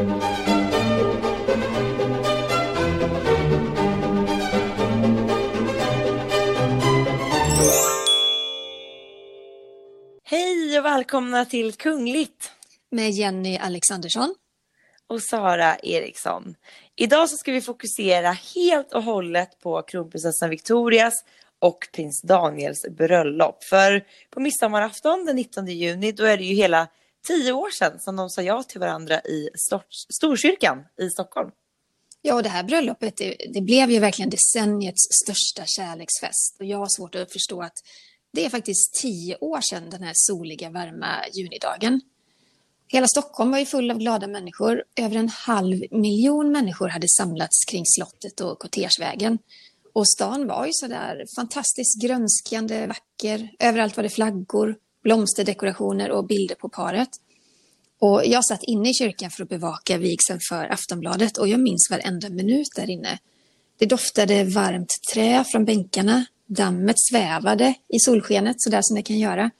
Hej och välkomna till Kungligt med Jenny Alexandersson. och Sara Eriksson. Idag så ska vi fokusera helt och hållet på kronprinsessan Victorias och prins Daniels bröllop. För på midsommarafton den 19 juni då är det ju hela tio år sedan som de sa ja till varandra i Stor- Storkyrkan i Stockholm. Ja, och det här bröllopet det, det blev ju verkligen decenniets största kärleksfest. Och jag har svårt att förstå att det är faktiskt tio år sedan den här soliga, varma junidagen. Hela Stockholm var ju full av glada människor. Över en halv miljon människor hade samlats kring slottet och Kortersvägen. Och stan var ju sådär fantastiskt grönskande, vacker. Överallt var det flaggor, blomsterdekorationer och bilder på paret. Och jag satt inne i kyrkan för att bevaka vigseln för Aftonbladet och jag minns varenda minut där inne. Det doftade varmt trä från bänkarna, dammet svävade i solskenet sådär som det kan göra.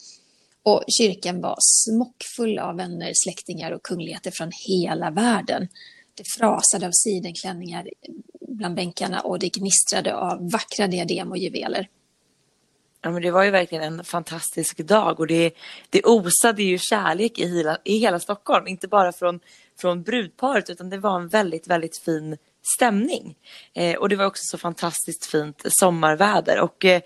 Och kyrkan var smockfull av vänner, släktingar och kungligheter från hela världen. Det frasade av sidenklänningar bland bänkarna och det gnistrade av vackra diadem och juveler. Ja, men det var ju verkligen en fantastisk dag och det, det osade ju kärlek i hela, i hela Stockholm. Inte bara från, från brudparet utan det var en väldigt, väldigt fin stämning. Eh, och det var också så fantastiskt fint sommarväder. Och eh,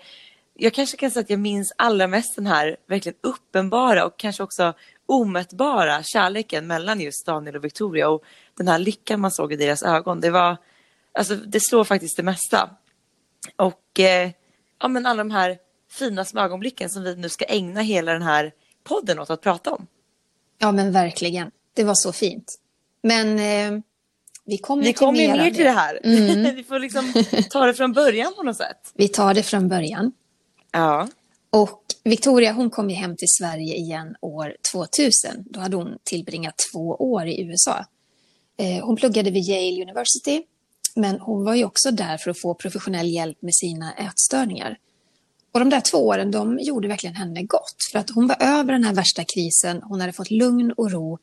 jag kanske kan säga att jag minns allra mest den här verkligen uppenbara och kanske också omätbara kärleken mellan just Daniel och Victoria och den här lyckan man såg i deras ögon. Det var, alltså det slår faktiskt det mesta. Och eh, ja, men alla de här fina små ögonblicken som vi nu ska ägna hela den här podden åt att prata om. Ja, men verkligen. Det var så fint. Men eh, vi kommer Vi till mer ner av till det här. Mm. vi får liksom ta det från början på något sätt. Vi tar det från början. Ja. Och Victoria hon kom ju hem till Sverige igen år 2000. Då hade hon tillbringat två år i USA. Eh, Hon pluggade vid Yale University, men hon var ju också där för att få professionell hjälp med sina ätstörningar. Och de där två åren, de gjorde verkligen henne gott. För att hon var över den här värsta krisen, hon hade fått lugn och ro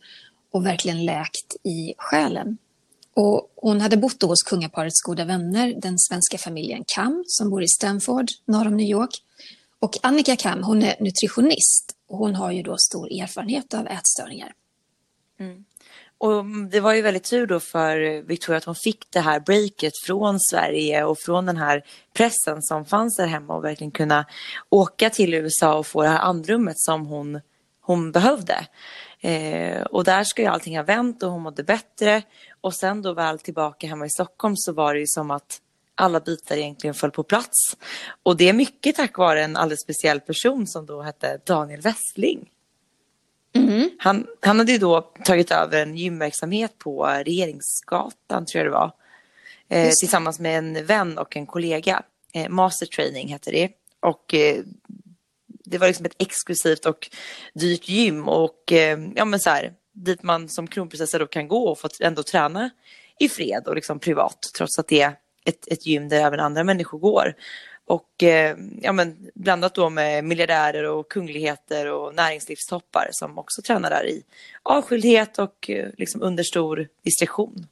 och verkligen läkt i själen. Och hon hade bott då hos kungaparets goda vänner, den svenska familjen Kam, som bor i Stanford, norr om New York. Och Annika Kam, hon är nutritionist och hon har ju då stor erfarenhet av ätstörningar. Mm. Och mm, det var ju väldigt tur då för Victoria att hon fick det här breaket från Sverige och från den här pressen som fanns där hemma och verkligen kunna åka till USA och få det här andrummet som hon, hon behövde. Eh, och där ska ju allting ha vänt och hon mådde bättre. Och sen då väl tillbaka hemma i Stockholm så var det ju som att alla bitar egentligen föll på plats. Och det är mycket tack vare en alldeles speciell person som då hette Daniel Westling. Han, han hade ju då tagit över en gymverksamhet på Regeringsgatan, tror jag det var. Eh, tillsammans med en vän och en kollega. Eh, Master Training hette det. Och eh, det var liksom ett exklusivt och dyrt gym. Och eh, ja men så här, dit man som kronprinsessa då kan gå och få ändå träna i fred och liksom privat. Trots att det är ett, ett gym där även andra människor går. Och eh, ja, men blandat då med miljardärer och kungligheter och näringslivstoppar som också tränar där i avskildhet och eh, liksom under stor diskretion.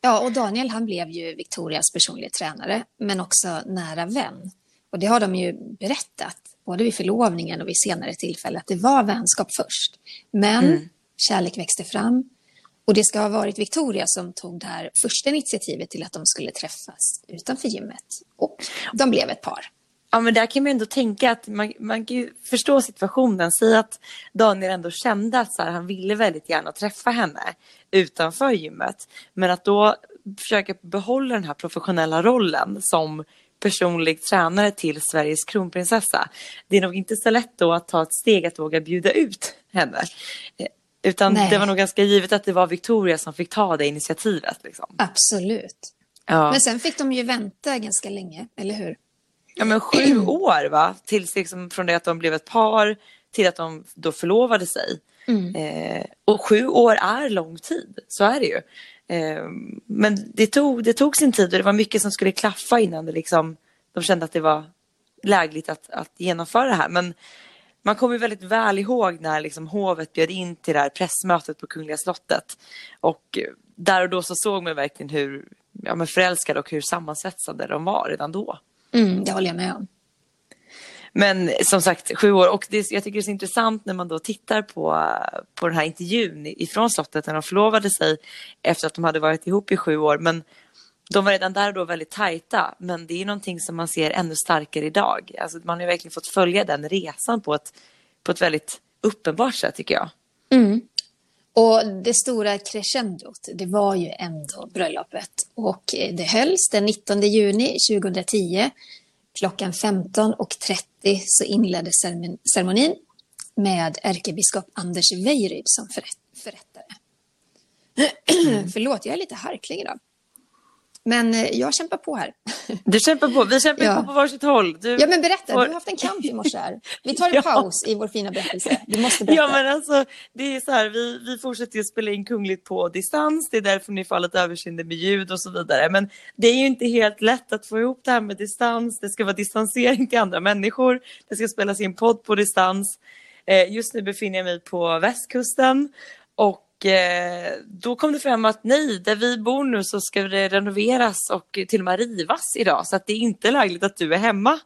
Ja, och Daniel han blev ju Victorias personliga tränare, men också nära vän. Och det har de ju berättat, både vid förlovningen och vid senare tillfälle, att det var vänskap först. Men kärlek växte fram. Och det ska ha varit Victoria som tog det här första initiativet till att de skulle träffas utanför gymmet. Och de blev ett par. Ja men där kan man ju ändå tänka att man, man kan ju förstå situationen. Säg att Daniel ändå kände att så här, han ville väldigt gärna träffa henne utanför gymmet. Men att då försöka behålla den här professionella rollen som personlig tränare till Sveriges kronprinsessa. Det är nog inte så lätt då att ta ett steg att våga bjuda ut henne. Utan Nej. det var nog ganska givet att det var Victoria som fick ta det initiativet. Liksom. Absolut. Ja. Men sen fick de ju vänta ganska länge, eller hur? Ja men sju år va? Tills liksom från det att de blev ett par till att de då förlovade sig. Eh, och sju år är lång tid, så är det ju. Eh, men det tog, det tog sin tid och det var mycket som skulle klaffa innan det liksom, de kände att det var lägligt att, att genomföra det här. Men man kommer väldigt väl ihåg när liksom hovet bjöd in till det här pressmötet på Kungliga slottet. Och där och då så såg man verkligen hur ja, men förälskade och hur sammansvetsade de var redan då. Mm, det håller jag med om. Men som sagt, sju år. Och det, jag tycker det är så intressant när man då tittar på, på den här intervjun ifrån slottet när de förlovade sig efter att de hade varit ihop i sju år. Men de var redan där då väldigt tajta. Men det är någonting som man ser ännu starkare idag. Alltså man har verkligen fått följa den resan på ett, på ett väldigt uppenbart sätt tycker jag. Mm. Och det stora crescendot, det var ju ändå bröllopet. Och det hölls den 19 juni 2010 Klockan 15.30 så inleddes ceremonin med ärkebiskop Anders Weiryd som förrättare. Mm. Förlåt, jag är lite harklig idag. Men eh, jag kämpar på här. Du kämpar på. Vi kämpar ja. på på varsitt håll. Du ja, men berätta. Du har haft en kamp i morse här. Vi tar en ja. paus i vår fina berättelse. Du måste berätta. Ja, men alltså, det är så här, vi, vi fortsätter ju spela in Kungligt på distans. Det är därför ni får lite överseende med ljud och så vidare. Men det är ju inte helt lätt att få ihop det här med distans. Det ska vara distansering till andra människor. Det ska spelas in podd på distans. Eh, just nu befinner jag mig på västkusten. Och Eh, då kom det fram att nej, där vi bor nu så ska det renoveras och till och med rivas idag så att det är inte lägligt att du är hemma.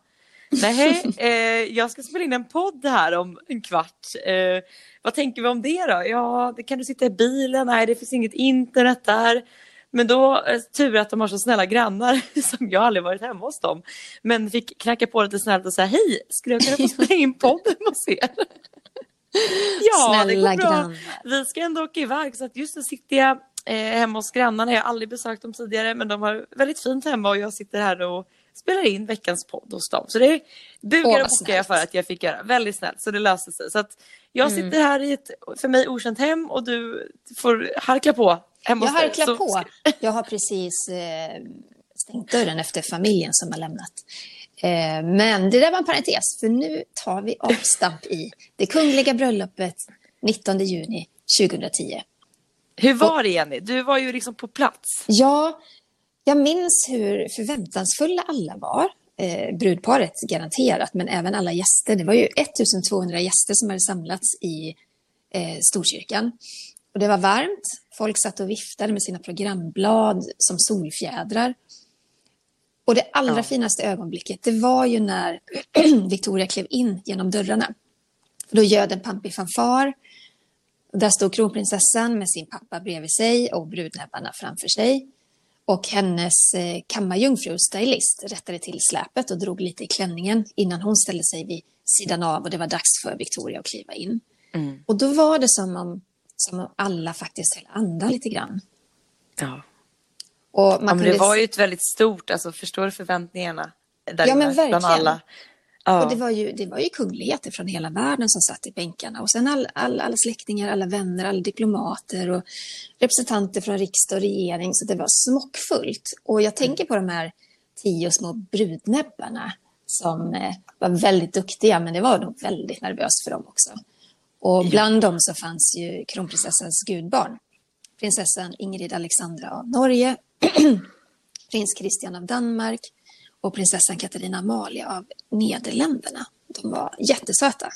Nej, eh, jag ska spela in en podd här om en kvart. Eh, vad tänker vi om det då? Ja, det kan du sitta i bilen? Nej, det finns inget internet där. Men då, eh, tur att de har så snälla grannar som jag aldrig varit hemma hos dem. Men fick knacka på lite snällt och säga hej, skulle jag kunna få spela in podden hos er? Ja, Snälla det går bra. Grannar. Vi ska ändå åka iväg så att just nu sitter jag eh, hemma hos grannarna. Jag har aldrig besökt dem tidigare men de har väldigt fint hemma och jag sitter här och spelar in veckans podd hos dem. Så det bugar och bockar jag för att jag fick göra. Väldigt snällt, så det löser sig. Så att jag mm. sitter här i ett för mig okänt hem och du får harkla på hemma Jag harklar så... på. Jag har precis eh, stängt dörren efter familjen som har lämnat. Eh, men det där var en parentes, för nu tar vi avstamp i det kungliga bröllopet 19 juni 2010. Hur var det Jenny? Du var ju liksom på plats. Ja, jag minns hur förväntansfulla alla var. Eh, brudparet garanterat, men även alla gäster. Det var ju 1200 gäster som hade samlats i eh, Storkyrkan. Och det var varmt. Folk satt och viftade med sina programblad som solfjädrar. Och det allra ja. finaste ögonblicket, det var ju när Victoria klev in genom dörrarna. Då göd en pampig fanfar. Där stod kronprinsessan med sin pappa bredvid sig och brudnäbbarna framför sig. Och hennes eh, kammarjungfru, stylist, rättade till släpet och drog lite i klänningen innan hon ställde sig vid sidan av och det var dags för Victoria att kliva in. Mm. Och då var det som om, som om alla faktiskt höll andan lite grann. Ja. Och man ja, det var ju ett väldigt stort, alltså förstår du förväntningarna? Där ja, men verkligen. Alla. Ja. Och det var, ju, det var ju kungligheter från hela världen som satt i bänkarna. Och sen all, all, alla släktingar, alla vänner, alla diplomater och representanter från riksdag och regering. Så det var smockfullt. Och jag tänker på de här tio små brudnäbbarna som eh, var väldigt duktiga, men det var nog väldigt nervöst för dem också. Och bland dem så fanns ju kronprinsessans gudbarn, prinsessan Ingrid Alexandra av Norge prins Christian av Danmark och prinsessan Katarina Amalia av Nederländerna. De var jättesöta.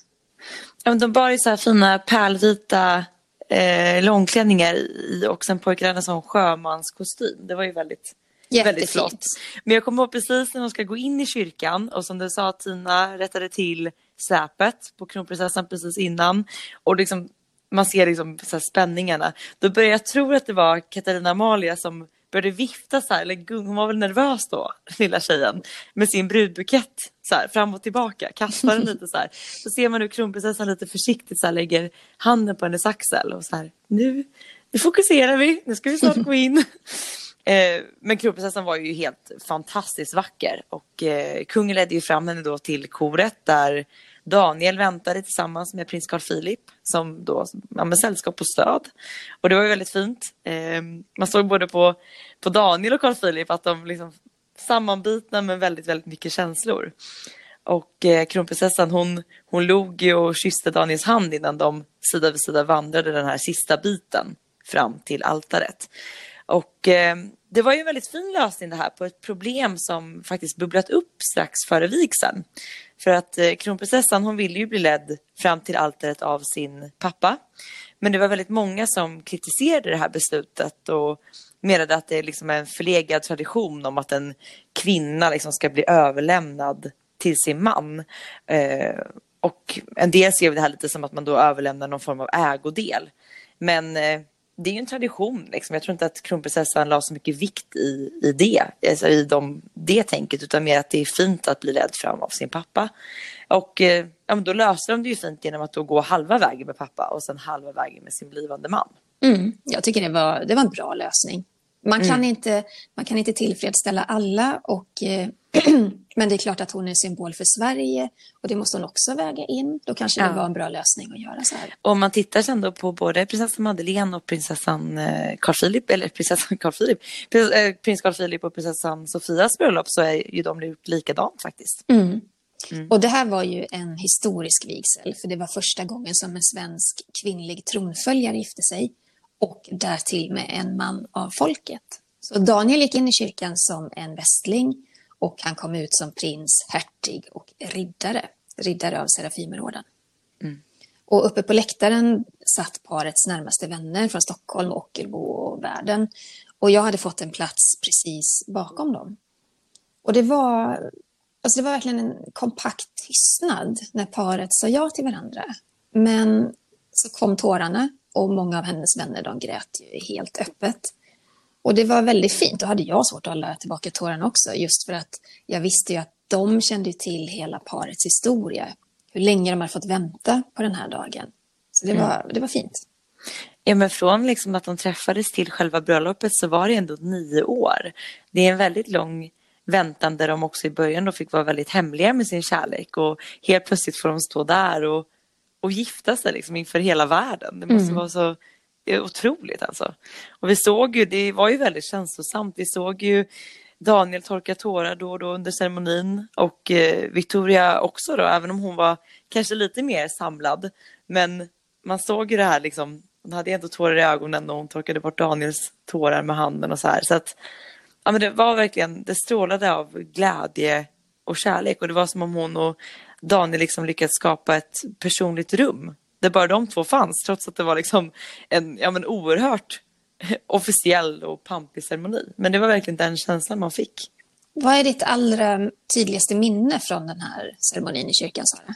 Ja, de bar ju så här fina pärlvita eh, långklänningar i och sen pojkarna sån sjömanskostym. Det var ju väldigt, väldigt flott. Men jag kommer ihåg precis när de ska gå in i kyrkan och som du sa Tina rättade till säpet på kronprinsessan precis innan. Och liksom, man ser liksom så spänningarna. Då började jag tro att det var Katarina Amalia som började vifta så här, eller hon var väl nervös då, lilla tjejen, med sin brudbukett så här, fram och tillbaka, kastar den lite så här. Så ser man hur kronprinsessan lite försiktigt så här, lägger handen på hennes axel och så här, nu, nu fokuserar vi, nu ska vi snart gå in. Eh, men kronprinsessan var ju helt fantastiskt vacker och eh, kungen ledde ju fram henne då till koret där Daniel väntade tillsammans med prins Carl Philip som då ja, med sällskap och stöd. Och det var ju väldigt fint. Eh, man såg både på, på Daniel och Carl Philip att de liksom sammanbitna med väldigt, väldigt mycket känslor. Och eh, kronprinsessan hon, hon log ju och kysste Daniels hand innan de sida vid sida vandrade den här sista biten fram till altaret. Och eh, det var ju en väldigt fin lösning det här på ett problem som faktiskt bubblat upp strax före vigseln. För att eh, kronprinsessan hon ville ju bli ledd fram till altaret av sin pappa. Men det var väldigt många som kritiserade det här beslutet och menade att det är liksom en förlegad tradition om att en kvinna liksom ska bli överlämnad till sin man. Eh, och en del ser det här lite som att man då överlämnar någon form av ägodel. Men eh, det är ju en tradition. Liksom. Jag tror inte att kronprinsessan la så mycket vikt i, i det, alltså i de, det tänket, utan mer att det är fint att bli ledd fram av sin pappa. Och eh, ja, men då löser de det ju fint genom att då gå halva vägen med pappa och sen halva vägen med sin blivande man. Mm, jag tycker det var, det var en bra lösning. Man kan, mm. inte, man kan inte tillfredsställa alla, och, eh, men det är klart att hon är symbol för Sverige och det måste hon också väga in. Då kanske ja. det var en bra lösning att göra så här. Om man tittar sen då på både prinsessan Madeleine och prinsessan eh, Carl Philip, eller prinsessan Carl Philip, prins, eh, prins Carl Philip och prinsessan Sofias bröllop så är ju de gjort likadant faktiskt. Mm. Mm. Och det här var ju en historisk vigsel, för det var första gången som en svensk kvinnlig tronföljare gifte sig och därtill med en man av folket. Så Daniel gick in i kyrkan som en västling och han kom ut som prins, hertig och riddare, riddare av Serafimerorden. Mm. Och uppe på läktaren satt parets närmaste vänner från Stockholm, Ockelbo och världen. Och jag hade fått en plats precis bakom dem. Och det var, alltså det var verkligen en kompakt tystnad när paret sa ja till varandra. Men så kom tårarna och många av hennes vänner de grät ju helt öppet. Och det var väldigt fint. Då hade jag svårt att hålla tillbaka tårarna också, just för att jag visste ju att de kände till hela parets historia. Hur länge de hade fått vänta på den här dagen. Så det var, mm. det var fint. Ja, men från liksom att de träffades till själva bröllopet så var det ändå nio år. Det är en väldigt lång väntan där de också i början då fick vara väldigt hemliga med sin kärlek och helt plötsligt får de stå där och och gifta sig liksom inför hela världen. Det måste mm. vara så otroligt alltså. Och vi såg ju, det var ju väldigt känslosamt. Vi såg ju Daniel torka tårar då och då under ceremonin och eh, Victoria också då, även om hon var kanske lite mer samlad. Men man såg ju det här liksom, hon hade ändå tårar i ögonen och hon torkade bort Daniels tårar med handen och så här. Så att, ja men det var verkligen, det strålade av glädje och kärlek och det var som om hon och Daniel liksom lyckats skapa ett personligt rum där bara de två fanns trots att det var liksom en ja, men oerhört officiell och pampig ceremoni. Men det var verkligen den känslan man fick. Vad är ditt allra tydligaste minne från den här ceremonin i kyrkan, Sara?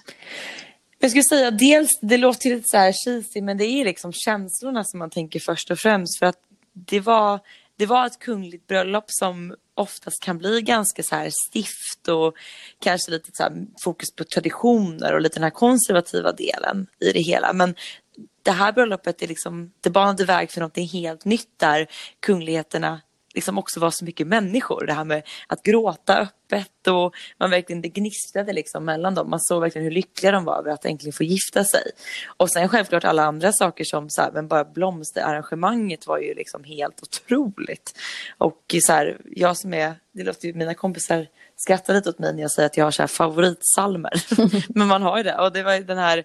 Jag skulle säga dels, det låter lite så här cheesy, men det är liksom känslorna som man tänker först och främst. För att det var, det var ett kungligt bröllop som oftast kan bli ganska så här stift och kanske lite så fokus på traditioner och lite den här konservativa delen i det hela. Men det här bröllopet är liksom, det banade väg för någonting helt nytt där kungligheterna liksom också var så mycket människor. Det här med att gråta öppet och man verkligen, det gnistrade liksom mellan dem. Man såg verkligen hur lyckliga de var över att äntligen få gifta sig. Och sen självklart alla andra saker som så här, men bara blomsterarrangemanget var ju liksom helt otroligt. Och så här, jag som är, det låter ju, mina kompisar skrattar lite åt mig när jag säger att jag har så här favoritsalmer. men man har ju det. Och det var ju den här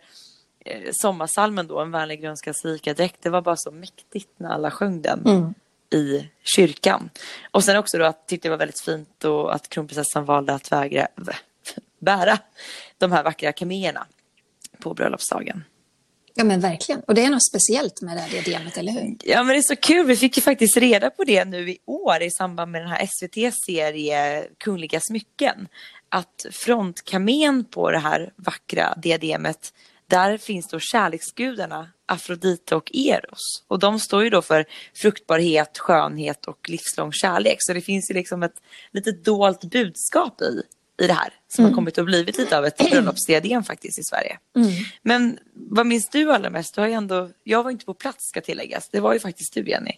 eh, sommarsalmen då, En vänlig grönska rika dräkt. direkt. Det var bara så mäktigt när alla sjöng den. Mm i kyrkan. Och sen också då att tyckte det var väldigt fint och att kronprinsessan valde att vägra, bära de här vackra kaméerna på bröllopsdagen. Ja men verkligen. Och det är något speciellt med det här diademet, eller hur? Ja men det är så kul. Vi fick ju faktiskt reda på det nu i år i samband med den här SVT-serie Kungliga smycken. Att frontkamén på det här vackra diademet där finns då kärleksgudarna Afrodite och Eros. Och de står ju då för fruktbarhet, skönhet och livslång kärlek. Så det finns ju liksom ett litet dolt budskap i, i det här som mm. har kommit att blivit lite av ett bröllopsdiadem faktiskt i Sverige. Mm. Men vad minns du allra mest? Du har ändå, jag var inte på plats ska tilläggas. Det var ju faktiskt du Jenny.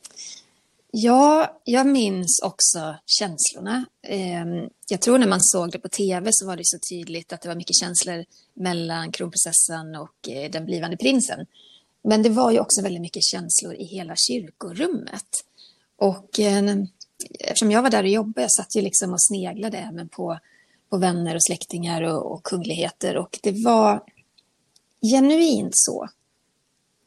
Ja, jag minns också känslorna. Ehm, jag tror när man såg det på tv så var det så tydligt att det var mycket känslor mellan kronprinsessan och eh, den blivande prinsen. Men det var ju också väldigt mycket känslor i hela kyrkorummet. Och eh, eftersom jag var där och jobbade, jag satt ju liksom och sneglade även på, på vänner och släktingar och, och kungligheter. Och det var genuint så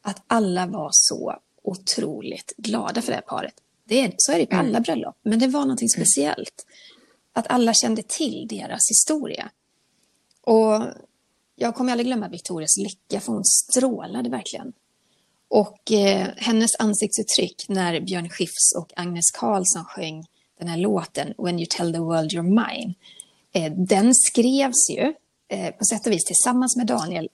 att alla var så otroligt glada för det här paret. Det är, så är det på mm. alla bröllop, men det var någonting speciellt. Att alla kände till deras historia. Och jag kommer aldrig glömma Victorias lycka, för hon strålade verkligen. Och eh, hennes ansiktsuttryck när Björn Skifs och Agnes Karlsson sjöng den här låten When you tell the world you're mine. Eh, den skrevs ju eh, på sätt och vis tillsammans med Daniel.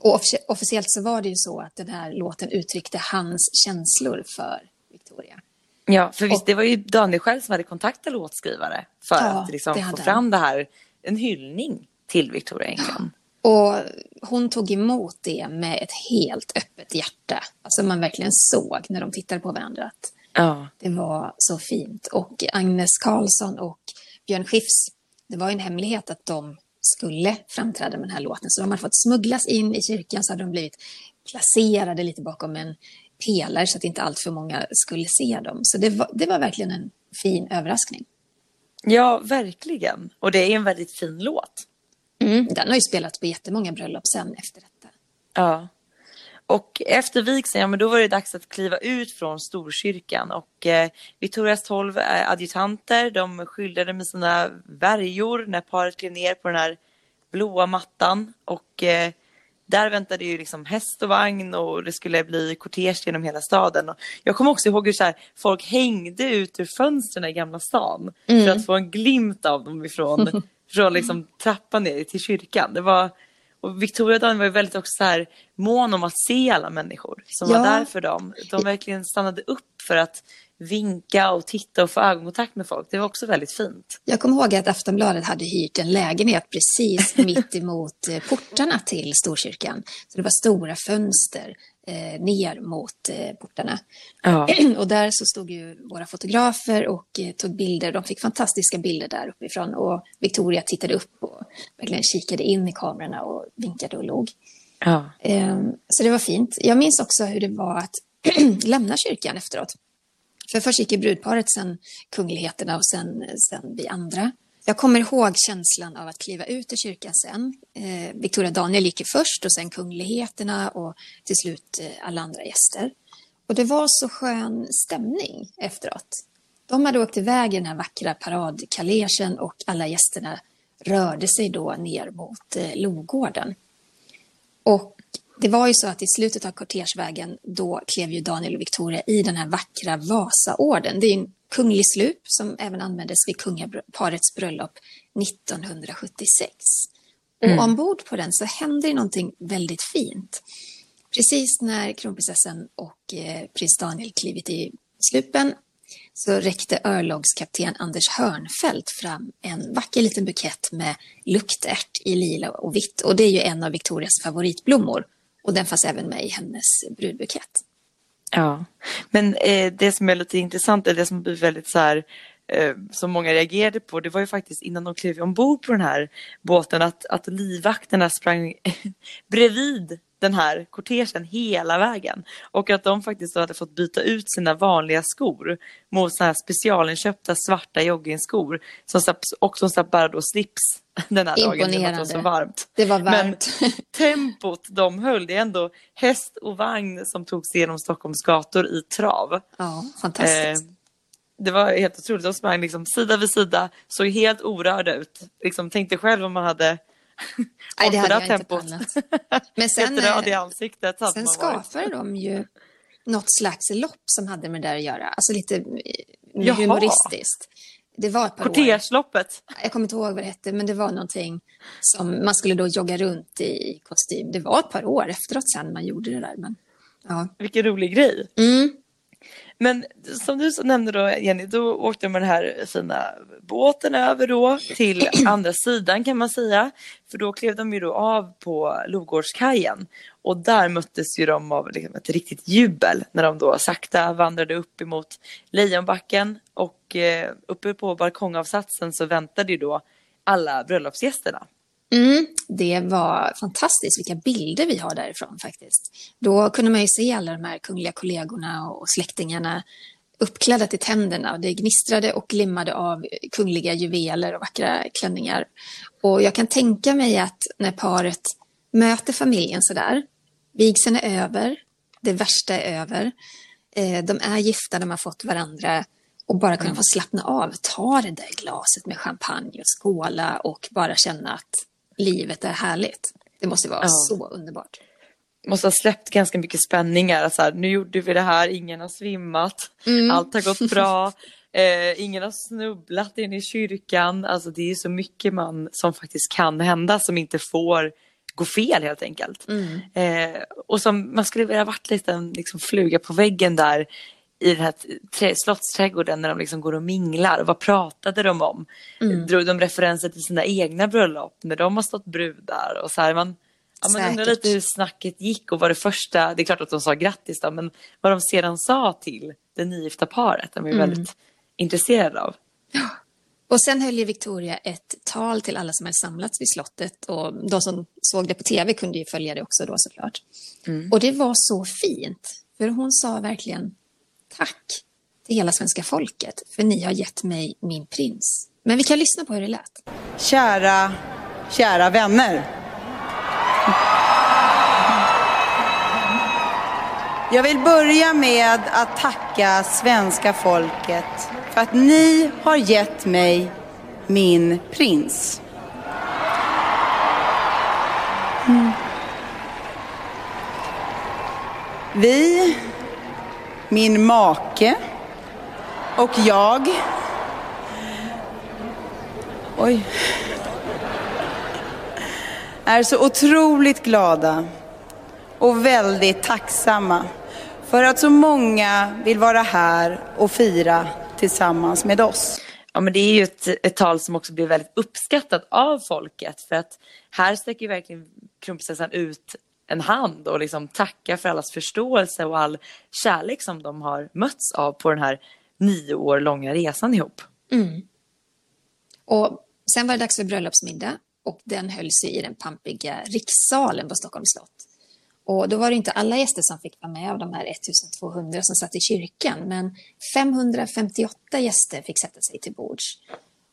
Och offic officiellt så var det ju så att den här låten uttryckte hans känslor för Victoria. Ja, för visst, och, det var ju Daniel själv som hade kontaktat låtskrivare för ja, att liksom få fram det här, en hyllning till Victoria England. Och hon tog emot det med ett helt öppet hjärta. Alltså man verkligen såg när de tittade på varandra att ja. det var så fint. Och Agnes Karlsson och Björn Skifs, det var en hemlighet att de skulle framträda med den här låten. Så de hade fått smugglas in i kyrkan så hade de blivit placerade lite bakom en pelare så att inte allt för många skulle se dem. Så det var, det var verkligen en fin överraskning. Ja, verkligen. Och det är en väldigt fin låt. Mm, den har ju spelats på jättemånga bröllop sen efter detta. Ja. Och efter vigseln, ja men då var det dags att kliva ut från Storkyrkan och eh, Victorias tolv eh, adjutanter, de skyddade med sina värjor när paret klev ner på den här blåa mattan och eh, där väntade ju liksom häst och vagn och det skulle bli kortege genom hela staden. Och jag kommer också ihåg hur så här, folk hängde ut ur fönstren i Gamla stan mm. för att få en glimt av dem ifrån från liksom trappan ner till kyrkan. Det var, och Victoria och Daniel var ju väldigt också så här mån om att se alla människor som ja. var där för dem. De verkligen stannade upp för att vinka och titta och få ögonkontakt med folk. Det var också väldigt fint. Jag kommer ihåg att Aftonbladet hade hyrt en lägenhet precis mitt emot eh, portarna till Storkyrkan. Så det var stora fönster eh, ner mot eh, portarna. Ja. Och där så stod ju våra fotografer och eh, tog bilder. De fick fantastiska bilder där uppifrån och Victoria tittade upp och verkligen kikade in i kamerorna och vinkade och log. Ja. Eh, så det var fint. Jag minns också hur det var att lämna kyrkan efteråt. För först gick ju brudparet, sen kungligheterna och sen, sen vi andra. Jag kommer ihåg känslan av att kliva ut ur kyrkan sen. Eh, Victoria Daniel gick ju först och sen kungligheterna och till slut eh, alla andra gäster. Och det var så skön stämning efteråt. De hade åkt iväg i den här vackra paradkaleschen och alla gästerna rörde sig då ner mot eh, Logården. Och det var ju så att i slutet av kortegevägen då klev ju Daniel och Victoria i den här vackra Vasaorden. Det är en kunglig slup som även användes vid kungaparets bröllop 1976. Mm. Och ombord på den så hände det någonting väldigt fint. Precis när kronprinsessan och eh, prins Daniel klivit i slupen så räckte örlogskapten Anders Hörnfeldt fram en vacker liten bukett med luktärt i lila och vitt. Och det är ju en av Victorias favoritblommor. Och den fanns även med i hennes brudbukett. Ja, men eh, det som är lite intressant, eller det som blir väldigt så här, eh, som många reagerade på, det var ju faktiskt innan de klev ombord på den här båten att, att livvakterna sprang bredvid den här kortegen hela vägen. Och att de faktiskt hade fått byta ut sina vanliga skor mot sådana här specialinköpta svarta joggingskor. Som slapp, och de slapp bara då slips den här dagen det var så varmt. Det var varmt. Men tempot de höll, det är ändå häst och vagn som tog sig genom Stockholms gator i trav. Ja, fantastiskt. Eh, det var helt otroligt. De sprang liksom sida vid sida, såg helt orörda ut. Liksom, tänkte själv om man hade Nej, det hade jag tempot. inte pallat. Men sen, röd i ansiktet sen skapade de ju något slags lopp som hade med det där att göra. Alltså lite eh, Jaha. humoristiskt. Det var ett par Kortegeloppet. Jag kommer inte ihåg vad det hette, men det var någonting som man skulle då jogga runt i kostym. Det var ett par år efteråt sen man gjorde det där. Men, ja. Vilken rolig grej. Mm. Men som du nämnde då Jenny, då åkte de med den här fina båten över då till andra sidan kan man säga. För då klev de ju då av på Logårdskajen och där möttes ju de av liksom ett riktigt jubel när de då sakta vandrade upp emot Lejonbacken och eh, uppe på balkongavsatsen så väntade ju då alla bröllopsgästerna. Mm, det var fantastiskt vilka bilder vi har därifrån faktiskt. Då kunde man ju se alla de här kungliga kollegorna och släktingarna uppklädda till tänderna och det gnistrade och glimmade av kungliga juveler och vackra klänningar. Och jag kan tänka mig att när paret möter familjen sådär, vigseln är över, det värsta är över, eh, de är gifta, de har fått varandra och bara kunna få slappna av, ta det där glaset med champagne och skåla och bara känna att livet är härligt. Det måste vara Ja. så underbart. Måste ha släppt ganska mycket spänningar. Så här, nu gjorde vi det här, ingen har svimmat, Mm. allt har gått bra. Eh, ingen har snubblat in i kyrkan. Alltså det är så mycket man som faktiskt kan hända som inte får gå fel helt enkelt. Mm. Eh, och som man skulle vilja varit lite en liksom, fluga på väggen där i den här trä- slottsträdgården när de liksom går och minglar. Vad pratade de om? Mm. Drog de referenser till sina egna bröllop när de har stått brudar? Och så här, man, ja, man undrar lite hur snacket gick och vad det första, det är klart att de sa grattis då, men vad de sedan sa till det nygifta paret. De är Mm. väldigt intresserade av. Och sen höll ju Victoria ett tal till alla som hade samlats vid slottet och de som såg det på tv kunde ju följa det också då såklart. Och det var så fint, för hon sa verkligen tack till hela svenska folket för ni har gett mig min prins. Men vi kan lyssna på hur det lät. Kära, kära vänner. Jag vill börja med att tacka svenska folket för att ni har gett mig min prins. Mm. Vi, min make och jag Oj. är så otroligt glada och väldigt tacksamma för att så många vill vara här och fira tillsammans med oss. Ja, men det är ju ett, ett tal som också blir väldigt uppskattat av folket för att här sträcker ju verkligen kronprinsessan ut en hand och liksom tacka för allas förståelse och all kärlek som de har mötts av på den här nio år långa resan ihop. Mm. Och sen var det dags för bröllopsmiddag och den hölls ju i den pampiga rikssalen på Stockholms slott. Och då var det inte alla gäster som fick vara med av de här 1200 som satt i kyrkan, men 558 gäster fick sätta sig till bords.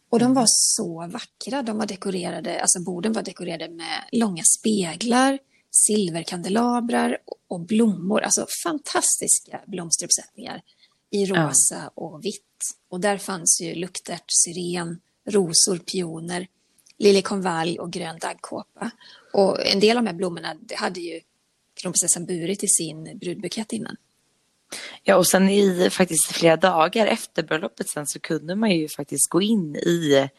Och de var så vackra. De var dekorerade, alltså borden var dekorerade med långa speglar, silverkandelabrar och blommor. Alltså fantastiska blomsteruppsättningar i rosa och vitt. Och där fanns ju luktärt, syren, rosor, pioner, liljekonvalj och grön daggkåpa. Och en del av de här blommorna hade ju kronprinsessan burit i sin brudbukett innan. Ja, och sen i faktiskt flera dagar efter bröllopet sen så kunde man ju faktiskt gå in i,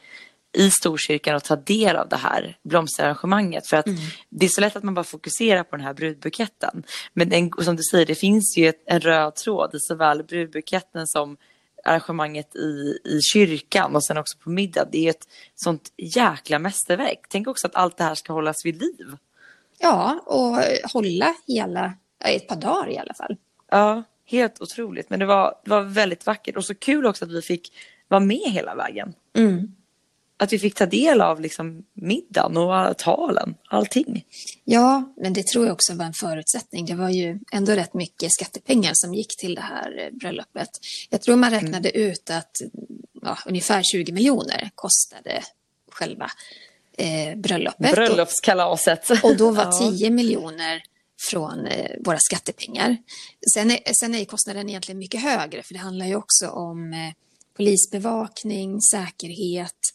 i Storkyrkan och ta del av det här blomsterarrangemanget. För att det är så lätt att man bara fokuserar på den här brudbuketten. Men en, som du säger, det finns ju ett, en röd tråd i såväl brudbuketten som arrangemanget i, i kyrkan och sen också på middag. Det är ett sånt jäkla mästerverk. Tänk också att allt det här ska hållas vid liv. Ja, och hålla hela, ett par dagar i alla fall. Ja, helt otroligt. Men det var, det var väldigt vackert och så kul också att vi fick vara med hela vägen. Att vi fick ta del av liksom middagen och talen, allting. Ja, men det tror jag också var en förutsättning. Det var ju ändå rätt mycket skattepengar som gick till det här eh, bröllopet. Jag tror man räknade ut att ja, ungefär 20 miljoner kostade själva eh, bröllopet. Bröllopskalaset. Och, och då var Ja. 10 miljoner från eh, våra skattepengar. Sen är, sen är kostnaden egentligen mycket högre, för det handlar ju också om eh, polisbevakning, säkerhet,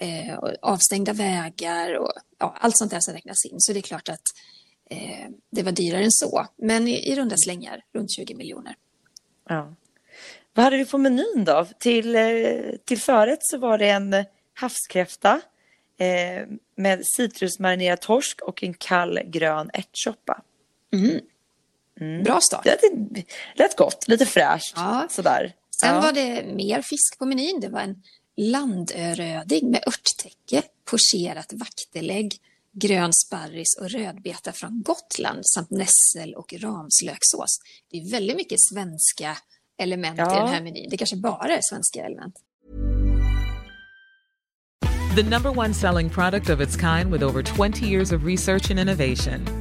eh, avstängda vägar och ja, allt sånt där som räknas in. Så det är klart att eh, det var dyrare än så. Men i, i runda slängar runt 20 miljoner. Ja. Vad hade du på menyn då? Till, eh, till förrätt så var det en havskräfta eh, med citrusmarinerad torsk och en kall grön ärtsoppa. Bra start. Det lät, lät gott, lite fräscht Ja. sådär. Sen ja. var det mer fisk på menyn. Det var en landöröding med örttäcke, pocherat vaktelägg, grön sparris och rödbeta från Gotland samt nässel och ramslöksås. Det är väldigt mycket svenska element i Ja. den här menyn. Det kanske bara är svenska element. The number one selling product of its kind with over 20 years of research and innovation.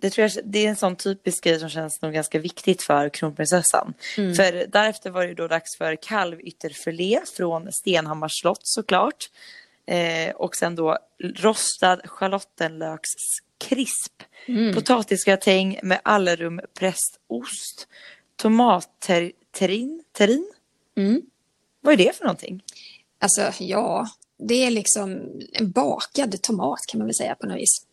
Det, tror jag, det är en sån typisk grej som känns nog ganska viktigt för kronprinsessan. För därefter var det då dags för kalvytterfilé från Stenhammars slott såklart. Eh, och sen då rostad schalottenlökskrisp. Potatisgratäng med allerum prästost. Tomatterrin. Terrin? Vad är det för någonting? Alltså, ja, det är liksom en bakad tomat kan man väl säga på något vis.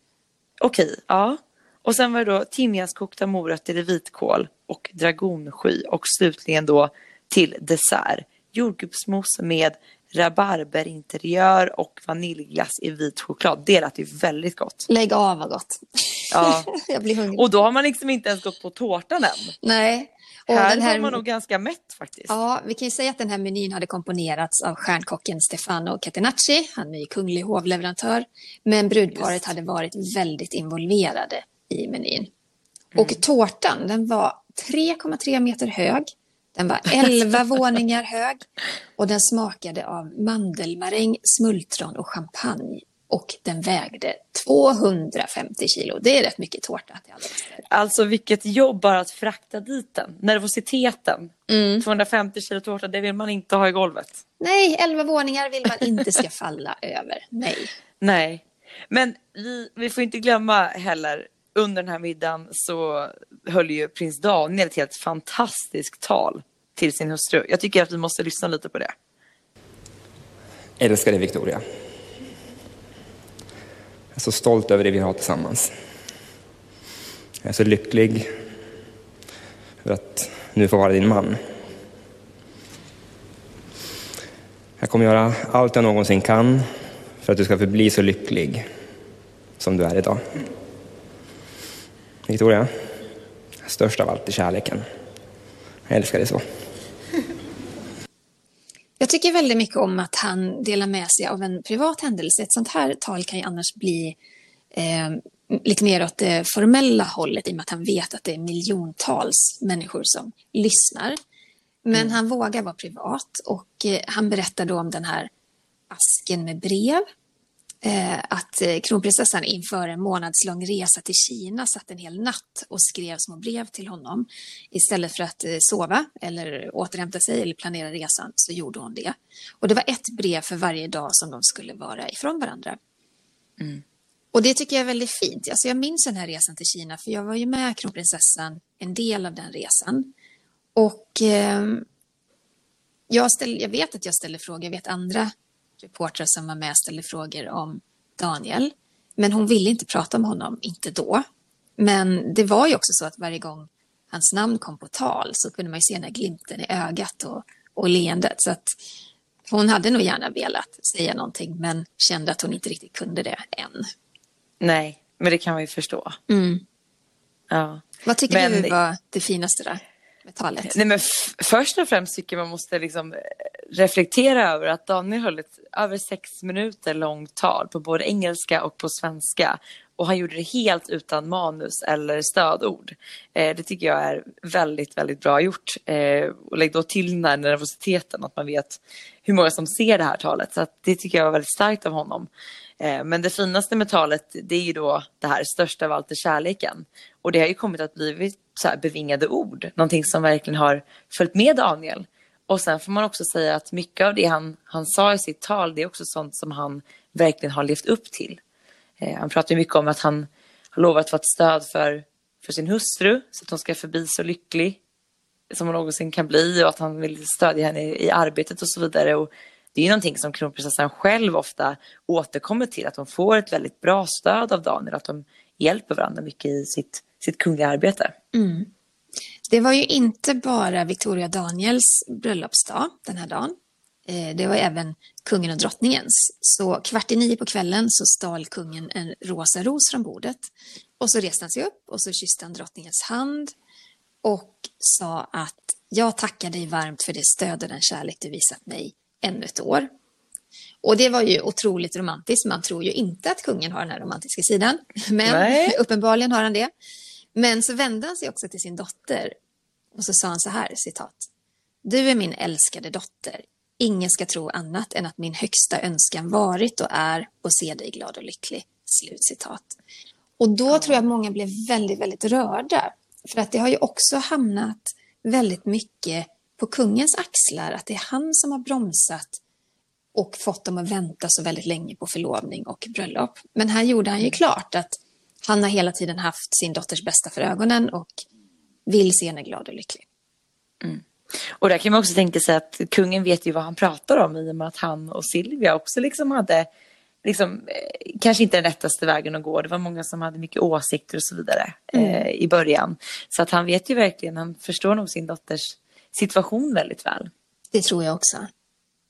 Okej, ja. Och sen var det då timjanskokta morötter i vitkål och dragonsky och slutligen då till dessert jordgubbsmos med rabarberinteriör och vaniljglass i vit choklad. Det lät ju väldigt gott. Lägg av vad gott. Ja. Jag blir hungrig. Och då har man liksom inte ens gått på tårtan än. Nej. Och här den här, var man nog ganska mätt faktiskt. Ja, vi kan ju säga att den här menyn hade komponerats av stjärnkocken Stefano Catenacci. Han är ju kunglig hovleverantör. Men brudparet Just. hade varit väldigt involverade i menyn. Mm. Och tårtan, den var 3,3 meter hög. Den var 11 våningar hög. Och den smakade av mandelmaräng, smultron och champagne. Och den vägde 250 kilo. Det är rätt mycket tårta till alla. Alltså vilket jobb bara att frakta dit den. Nervositeten. Mm. 250 kilo tårta, det vill man inte ha i golvet. Nej, 11 våningar vill man inte ska falla över. Nej. Nej, men vi, vi får inte glömma heller under den här middagen så höll ju prins Daniel ett helt fantastiskt tal till sin hustru. Jag tycker att vi måste lyssna lite på det. Älskade Victoria. Jag är så stolt över det vi har tillsammans. Jag är så lycklig över att nu få vara din man. Jag kommer göra allt jag någonsin kan för att du ska förbli så lycklig som du är idag. Victoria, störst av allt är kärleken. Jag älskar dig så. Jag tycker väldigt mycket om att han delar med sig av en privat händelse. Ett sånt här tal kan ju annars bli eh, lite mer åt det formella hållet i och med att han vet att det är miljontals människor som lyssnar. Men han vågar vara privat och eh, han berättar då om den här asken med brev. Eh, att eh, kronprinsessan inför en månadslång resa till Kina satt en hel natt och skrev små brev till honom. Istället för att eh, sova eller återhämta sig eller planera resan så gjorde hon det. Och det var ett brev för varje dag som de skulle vara ifrån varandra. Och det tycker jag är väldigt fint. Alltså jag minns den här resan till Kina för jag var ju med kronprinsessan en del av den resan. Och ehm, jag, ställ, jag vet att jag ställer frågor, jag vet andra reportrar som var med ställde frågor om Daniel. Men hon ville inte prata om honom, inte då. Men det var ju också så att varje gång hans namn kom på tal så kunde man ju se den här glimten i ögat och, och leendet. Så att hon hade nog gärna velat säga någonting men kände att hon inte riktigt kunde det än. Nej, men det kan man ju förstå. Ja. Vad tycker Men- du var det finaste där med talet? Nej, men först och främst tycker jag man måste liksom eh, reflektera över att Daniel höll ett över sex minuter långt tal på både engelska och på svenska. Och han gjorde det helt utan manus eller stödord. Eh, det tycker jag är väldigt, väldigt bra gjort. Eh, och lägg då till den här nervositeten, att man vet hur många som ser det här talet. Så att det tycker jag var väldigt starkt av honom. Eh, men det finaste med talet, det är ju då det här största av allt är kärleken. Och det har ju kommit att bli så här bevingade ord. Någonting som verkligen har följt med Daniel. Och sen får man också säga att mycket av det han, han sa i sitt tal, det är också sånt som han verkligen har levt upp till. Eh, han pratar ju mycket om att han har lovat att vara ett stöd för, för sin hustru, så att hon ska förbli så lycklig som hon någonsin kan bli och att han vill stödja henne i, i arbetet och så vidare. Och det är någonting som kronprinsessan själv ofta återkommer till, att hon får ett väldigt bra stöd av Daniel, att de hjälper varandra mycket i sitt, sitt kungliga arbete. Mm. Det var ju inte bara Victoria Daniels bröllopsdag den här dagen. Eh, det var även kungen och drottningens. Så kvart i nio på kvällen så stal kungen en rosa ros från bordet. Och så reste han sig upp och så kysste han drottningens hand och sa att jag tackar dig varmt för det stöd och den kärlek du visat mig ännu ett år. Och det var ju otroligt romantiskt. Man tror ju inte att kungen har den här romantiska sidan, men Nej. uppenbarligen har han det. Men så vände han sig också till sin dotter och så sa han så här, citat. Du är min älskade dotter. Ingen ska tro annat än att min högsta önskan varit och är att se dig glad och lycklig. Slut citat. Och då tror jag att många blev väldigt, väldigt rörda. För att det har ju också hamnat väldigt mycket på kungens axlar, att det är han som har bromsat och fått dem att vänta så väldigt länge på förlovning och bröllop. Men här gjorde han ju mm. klart att han har hela tiden haft sin dotters bästa för ögonen och vill se henne glad och lycklig. Mm. Och där kan man också tänka sig att kungen vet ju vad han pratar om i och med att han och Silvia också liksom hade liksom, eh, kanske inte den rättaste vägen att gå. Det var många som hade mycket åsikter och så vidare mm. eh, i början. Så att han vet ju verkligen, han förstår nog sin dotters situation väldigt väl. Det tror jag också.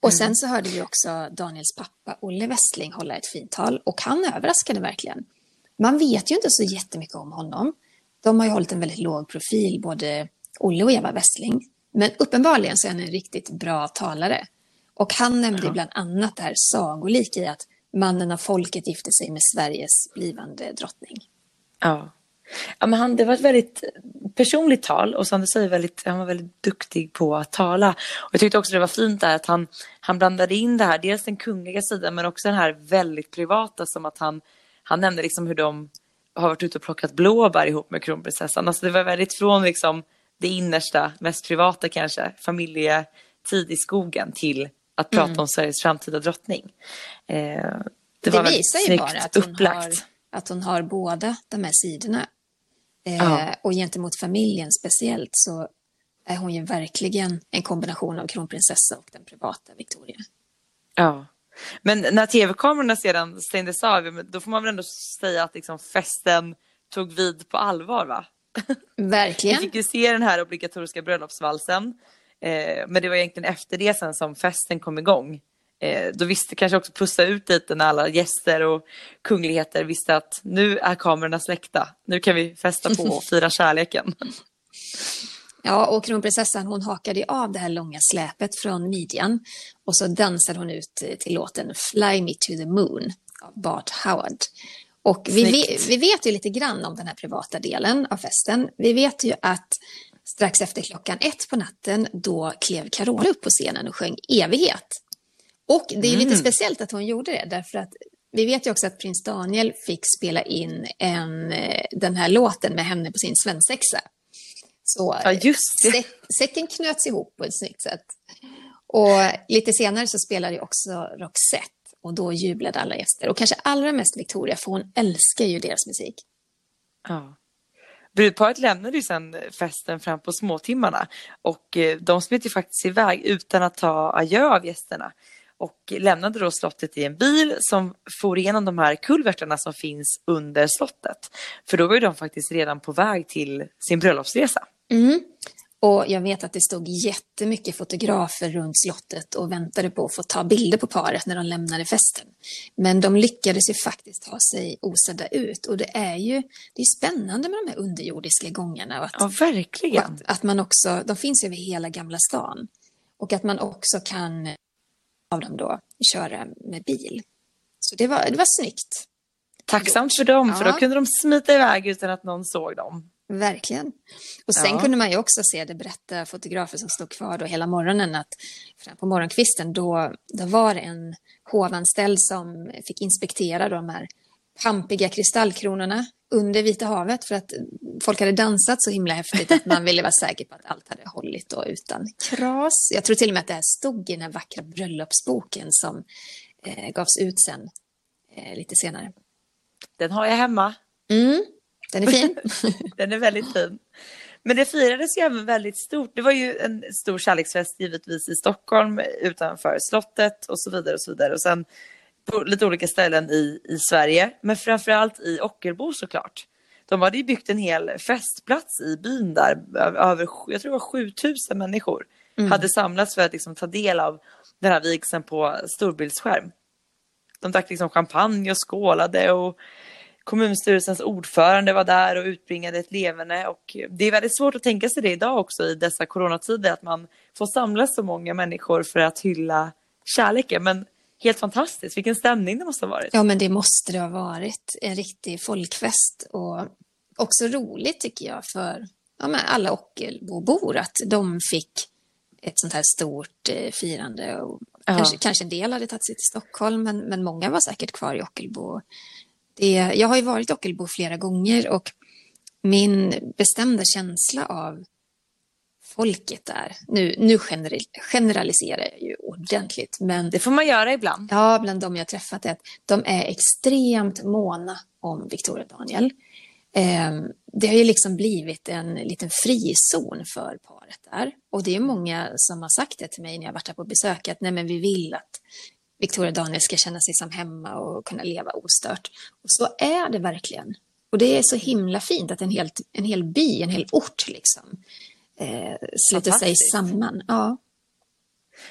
Och mm. sen så hörde vi också Daniels pappa Olle Westling hålla ett fint tal och han överraskade verkligen. Man vet ju inte så jättemycket om honom. De har ju hållit en väldigt låg profil, både Olle och Eva Westling. Men uppenbarligen så är han en riktigt bra talare. Och han nämnde ja. bland annat det här sagolika i att mannen av folket gifte sig med Sveriges blivande drottning. Ja. Ja, men han, det var ett väldigt personligt tal och som du säger, väldigt, han var väldigt duktig på att tala. Och jag tyckte också det var fint där att han, han blandade in det här, dels den kungliga sidan men också den här väldigt privata som att han, han nämnde liksom hur de har varit ute och plockat blåbär ihop med kronprinsessan. Alltså det var väldigt från liksom det innersta, mest privata kanske, familjetid i skogen till att prata mm. om Sveriges framtida drottning. Eh, det, det var visar ju bara att hon, har, att hon har båda de här sidorna. Eh, ja. Och gentemot familjen speciellt så är hon ju verkligen en kombination av kronprinsessa och den privata Victoria. Ja. Men när tv-kamerorna sedan stängdes av, då får man väl ändå säga att liksom festen tog vid på allvar va? Verkligen. Vi fick ju se den här obligatoriska bröllopsvalsen. Eh, men det var egentligen efter det sen som festen kom igång. Eh, då visste kanske också pussa ut lite när alla gäster och kungligheter visste att nu är kamerorna släckta. Nu kan vi festa på och fira kärleken. Ja, och kronprinsessan hon hakade av det här långa släpet från midjan och så dansade hon ut till låten Fly Me To The Moon av Bart Howard. Och vi, vi, vet ju lite grann om den här privata delen av festen. Vi vet ju att strax efter klockan ett på natten då klev Carola upp på scenen och sjöng Evighet. Och det är lite mm. speciellt att hon gjorde det därför att vi vet ju också att prins Daniel fick spela in en, eh, den här låten med henne på sin svensexa. Så ja, det. säcken knöts ihop på ett snyggt sätt. Och lite senare så spelade ju också Roxette och då jublade alla gäster. Och kanske allra mest Victoria, för hon älskar ju deras musik. Ja. Brudparet lämnade ju sen festen fram på småtimmarna och eh, de smet ju faktiskt iväg utan att ta adjö av gästerna och lämnade då slottet i en bil som for igenom de här kulvertarna som finns under slottet. För då var ju de faktiskt redan på väg till sin bröllopsresa. Mm. Och jag vet att det stod jättemycket fotografer runt slottet och väntade på att få ta bilder på paret när de lämnade festen. Men de lyckades ju faktiskt ta sig osedda ut och det är ju det är spännande med de här underjordiska gångarna. Och att, ja, verkligen. Att, att, man också, de finns över hela Gamla stan. Och att man också kan av dem då köra med bil. Så det var, det var snyggt. Tacksamt för dem, ja. för då kunde de smita iväg utan att någon såg dem. Verkligen. Och sen ja. kunde man ju också se det berätta fotografer som stod kvar då hela morgonen att på morgonkvisten då, då var det en hovanställd som fick inspektera de här pampiga kristallkronorna under Vita havet för att folk hade dansat så himla häftigt att man ville vara säker på att allt hade hållit och utan kras. Jag tror till och med att det här stod i den här vackra bröllopsboken som eh, gavs ut sen eh, lite senare. Den har jag hemma. Mm. Den är fin. den är väldigt fin. Men det firades ju även väldigt stort. Det var ju en stor kärleksfest givetvis i Stockholm utanför slottet och så vidare och så vidare. Och sen på lite olika ställen i, i Sverige, men framförallt i Ockelbo såklart. De hade ju byggt en hel festplats i byn där, över, jag tror det var 7000 människor mm. hade samlats för att liksom ta del av den här vigseln på storbildsskärm. De drack liksom champagne och skålade och kommunstyrelsens ordförande var där och utbringade ett levande och det är väldigt svårt att tänka sig det idag också i dessa coronatider att man får samlas så många människor för att hylla kärleken. Men helt fantastiskt, vilken stämning det måste ha varit. Ja, men det måste det ha varit. En riktig folkfest och också roligt tycker jag för ja, alla Ockelbobor att de fick ett sånt här stort eh, firande. Och kanske, kanske en del hade tagit sig till Stockholm, men, men många var säkert kvar i Ockelbo. Det, jag har ju varit i Ockelbo flera gånger och min bestämda känsla av folket där, nu, nu generaliserar jag ju ordentligt, men... Det får man göra ibland. Ja, bland de jag träffat är att de är extremt måna om Victoria Daniel. Ehm, det har ju liksom blivit en liten frizon för paret där. Och det är många som har sagt det till mig när jag varit här på besök, att nej men vi vill att Victoria Daniel ska känna sig som hemma och kunna leva ostört. Och så är det verkligen. Och det är så himla fint att en, helt, en hel by, en hel ort liksom, eh, sluter sig samman. Ja.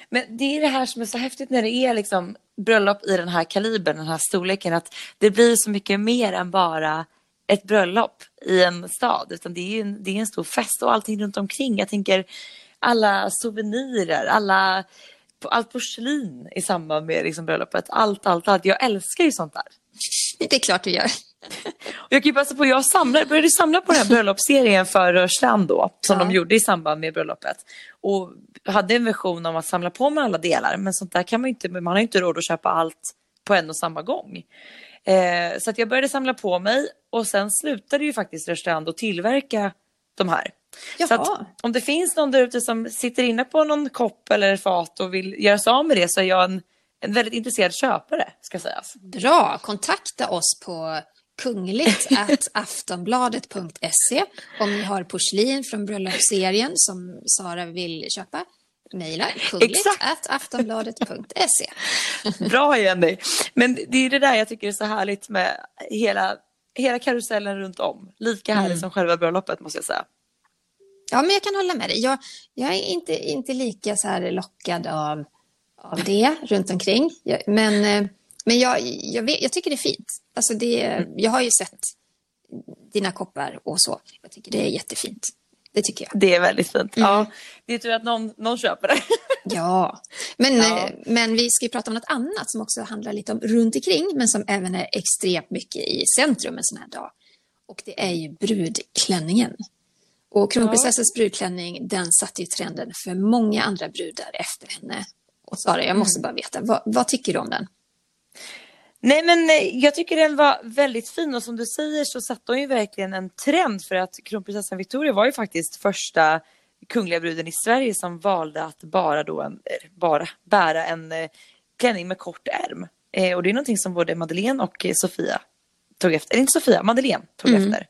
Men det är det här som är så häftigt när det är liksom bröllop i den här kalibern, den här storleken, att det blir så mycket mer än bara ett bröllop i en stad, utan det är en, det är en stor fest och allting runt omkring. Jag tänker alla souvenirer, alla, allt porslin i samband med liksom bröllopet. Allt, allt, allt. Jag älskar ju sånt där. Det är klart du gör. Och jag kan ju passa på, jag samlar, började samla på den här bröllopsserien för Rörstrand då, som ja. de gjorde i samband med bröllopet. Och hade en version om att samla på med alla delar, men sånt där kan man ju inte, man har ju inte råd att köpa allt på en och samma gång. Eh, så att jag började samla på mig och sen slutade ju faktiskt Rörstrand att tillverka de här. Så om det finns någon där ute som sitter inne på någon kopp eller fat och vill göra sig av med det så är jag en, en väldigt intresserad köpare ska sägas. Bra, kontakta oss på kungligt aftonbladet.se om ni har porslin från bröllopsserien som Sara vill köpa mejla kungligt aftonbladet.se. Bra Jenny! Men det är det där jag tycker är så härligt med hela, hela karusellen runt om. Lika härligt mm. som själva bröllopet måste jag säga. Ja, men jag kan hålla med dig. Jag, jag är inte, inte lika så här lockad av, av det runt omkring. Jag, men eh, men jag, jag, vet, jag, tycker det är fint. Alltså det, jag har ju sett dina koppar och så. Jag tycker det är jättefint. Det tycker jag. Det är väldigt fint. Mm. Ja, det är tur att någon, någon köper det. ja, men, ja. Eh, men vi ska ju prata om något annat som också handlar lite om runt omkring men som även är extremt mycket i centrum en sån här dag. Och det är ju brudklänningen. Och kronprinsessans ja. brudklänning, den satte ju trenden för många andra brudar efter henne. Och Sara, jag måste mm. bara veta, vad, vad tycker du om den? Nej men eh, jag tycker den var väldigt fin och som du säger så satte hon ju verkligen en trend för att kronprinsessan Victoria var ju faktiskt första kungliga bruden i Sverige som valde att bara då en, eh, bara bära en eh, klänning med kort ärm. och det är någonting som både Madeleine och Sofia tog efter, eller inte Sofia, Madeleine tog mm. efter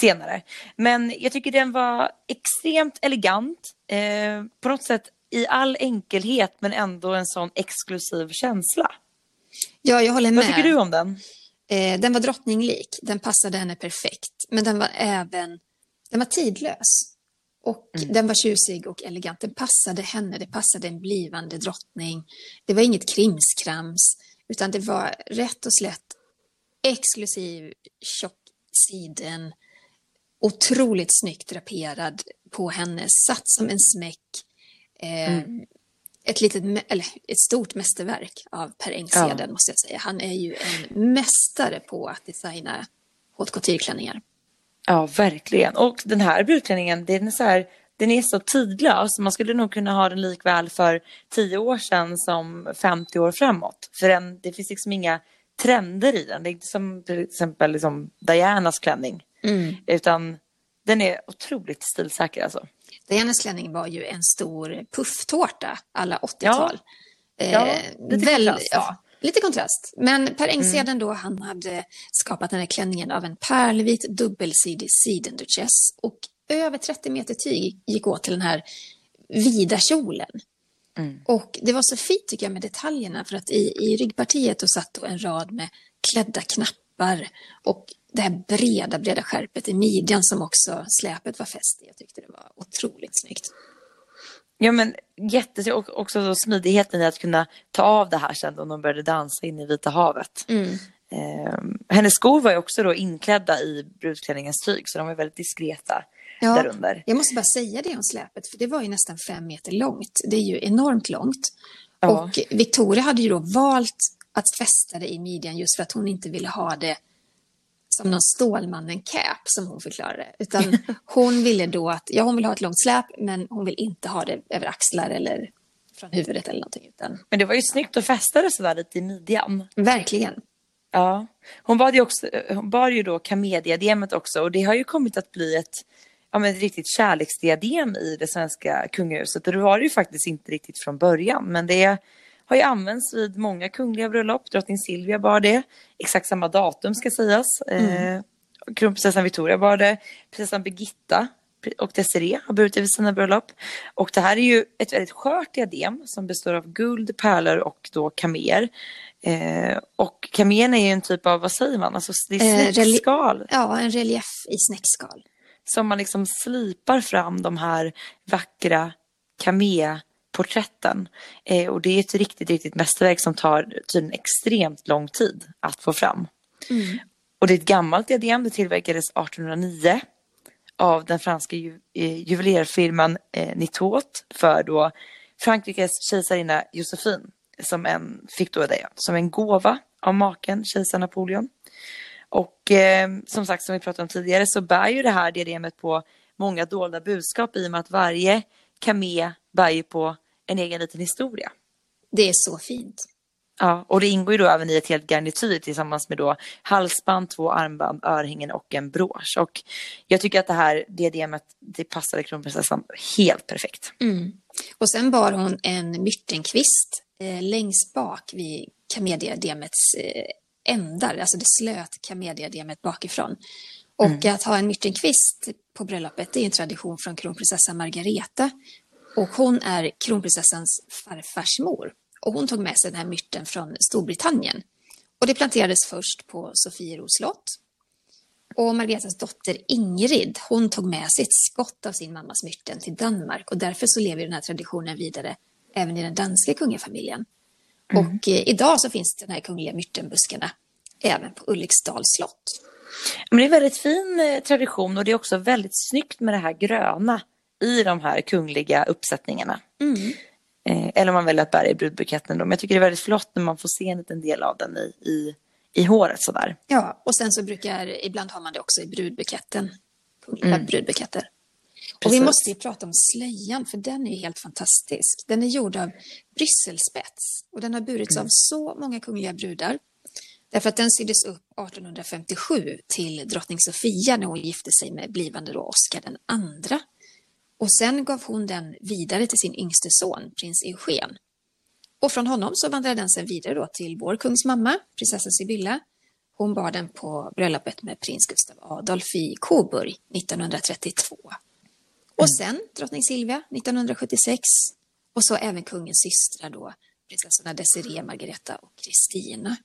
senare. Men jag tycker den var extremt elegant, eh, på något sätt i all enkelhet men ändå en sån exklusiv känsla. Ja, jag håller med. Vad tycker du om den? Eh, den var drottninglik, den passade henne perfekt. Men den var även den var tidlös. Och mm. den var tjusig och elegant. Den passade henne, det passade en blivande drottning. Det var inget krimskrams, utan det var rätt och slätt exklusiv tjock siden. Otroligt snyggt draperad på henne, satt som en smäck. Eh, mm ett, litet, eller ett stort mästerverk av Per Engsheden ja. måste jag säga. Han är ju en mästare på att designa haute couture-klänningar. Ja, verkligen. Och den här brudklänningen, den är så här, den är så tidlös. Man skulle nog kunna ha den likväl för tio år sedan som 50 år framåt. För den, det finns liksom inga trender i den. Det är inte som till exempel liksom Dianas klänning. Mm. Utan den är otroligt stilsäker alltså. Dianas klänning var ju en stor pufftårta alla 80-tal. Ja, ja eh, lite väl, kontrast. Ja, lite kontrast. Men Per Engsheden mm. då, han hade skapat den här klänningen av en pärlvit dubbelsidig sidenduchess. Och över 30 meter tyg gick åt till den här vida kjolen. Mm. Och det var så fint tycker jag med detaljerna för att i, i ryggpartiet då satt då en rad med klädda knappar och det här breda, breda skärpet i midjan som också släpet var fäst i. Jag tyckte det var otroligt snyggt. Ja men jättesnyggt och också så smidigheten i att kunna ta av det här sen då de började dansa in i Vita havet. Eh, hennes skor var ju också då inklädda i brudklänningens tyg så de var väldigt diskreta Ja, därunder. Jag måste bara säga det om släpet, för det var ju nästan fem meter långt. Det är ju enormt långt. Ja. Och Victoria hade ju då valt att fästa det i midjan just för att hon inte ville ha det som någon Stålmannen-cap som hon förklarade. Utan hon ville då att, ja hon vill ha ett långt släp men hon vill inte ha det över axlar eller från huvudet eller någonting. Utan, Men det var ju snyggt att fästa det sådär lite i midjan. verkligen. Ja, hon bar ju, också, hon bar ju då kamediademet också och det har ju kommit att bli ett, ja, men ett riktigt kärleksdiadem i det svenska kungahuset och det var det ju faktiskt inte riktigt från början men det har ju använts vid många kungliga bröllop. Drottning Silvia bar det, exakt samma datum ska sägas. Eh, kronprinsessan Victoria bar det, prinsessan Birgitta och Desiree har burit det vid sina bröllop. Och det här är ju ett väldigt skört diadem som består av guld, pärlor och då kamer. Eh, och kamén är ju en typ av, vad säger man, alltså det är Eh, snäckskal Ja, en relief i snäckskal. Som man liksom slipar fram de här vackra kaméporträtten. Eh, och det är ett riktigt, riktigt mästerverk som tar tydligen extremt lång tid att få fram. Och det är ett gammalt diadem, det tillverkades 1809 av den franska ju, eh, juvelerfirman eh, Nitot för då Frankrikes kejsarinna Josefin som en, fick då det som en gåva av maken, kejsar Napoleon. Och eh, som sagt, som vi pratade om tidigare, så bär ju det här diademet på många dolda budskap i och med att varje kamé bär ju på en egen liten historia. Det är så fint. Ja, och det ingår ju då även i ett helt garnityr tillsammans med då halsband, två armband, örhängen och en brosch. Och jag tycker att det här diademet, det passade kronprinsessan helt perfekt. Och sen bar hon en myrtenkvist eh, längst bak vid kamediademets eh, ändar, alltså det slöt kamediademet bakifrån. Och att ha en myrtenkvist på bröllopet, det är en tradition från kronprinsessan Margareta. Och hon är kronprinsessans farfars mor. Och hon tog med sig den här myrten från Storbritannien. Och det planterades först på Sofieros slott. Och Margaretas dotter Ingrid, hon tog med sig ett skott av sin mammas myrten till Danmark och därför så lever den här traditionen vidare även i den danska kungafamiljen. Och eh, idag så finns den här kungliga myrtenbuskarna även på Ulriksdals slott. Men det är en väldigt fin eh, tradition och det är också väldigt snyggt med det här gröna i de här kungliga uppsättningarna. Eh, eller om man väljer att bära i brudbuketten då. Men jag tycker det är väldigt flott när man får se en liten del av den i, i, i håret sådär. Ja, och sen så brukar, ibland har man det också i brudbuketten, kungliga brudbuketter. Och vi Precis. måste ju prata om slöjan, för den är ju helt fantastisk. Den är gjord av brysselspets och den har burits av så många kungliga brudar. Därför att den syddes upp 1857 till drottning Sofia när hon gifte sig med blivande då Oscar den andra. Och sen gav hon den vidare till sin yngste son, prins Eugen. Och från honom så vandrade den sen vidare då till vår kungs mamma, prinsessan Sibylla. Hon bar den på bröllopet med prins Gustav Adolf i Coburg 1932. Och sen drottning Silvia 1976. Och så även kungens systrar då, prinsessorna Desiree, Margareta och Kristina.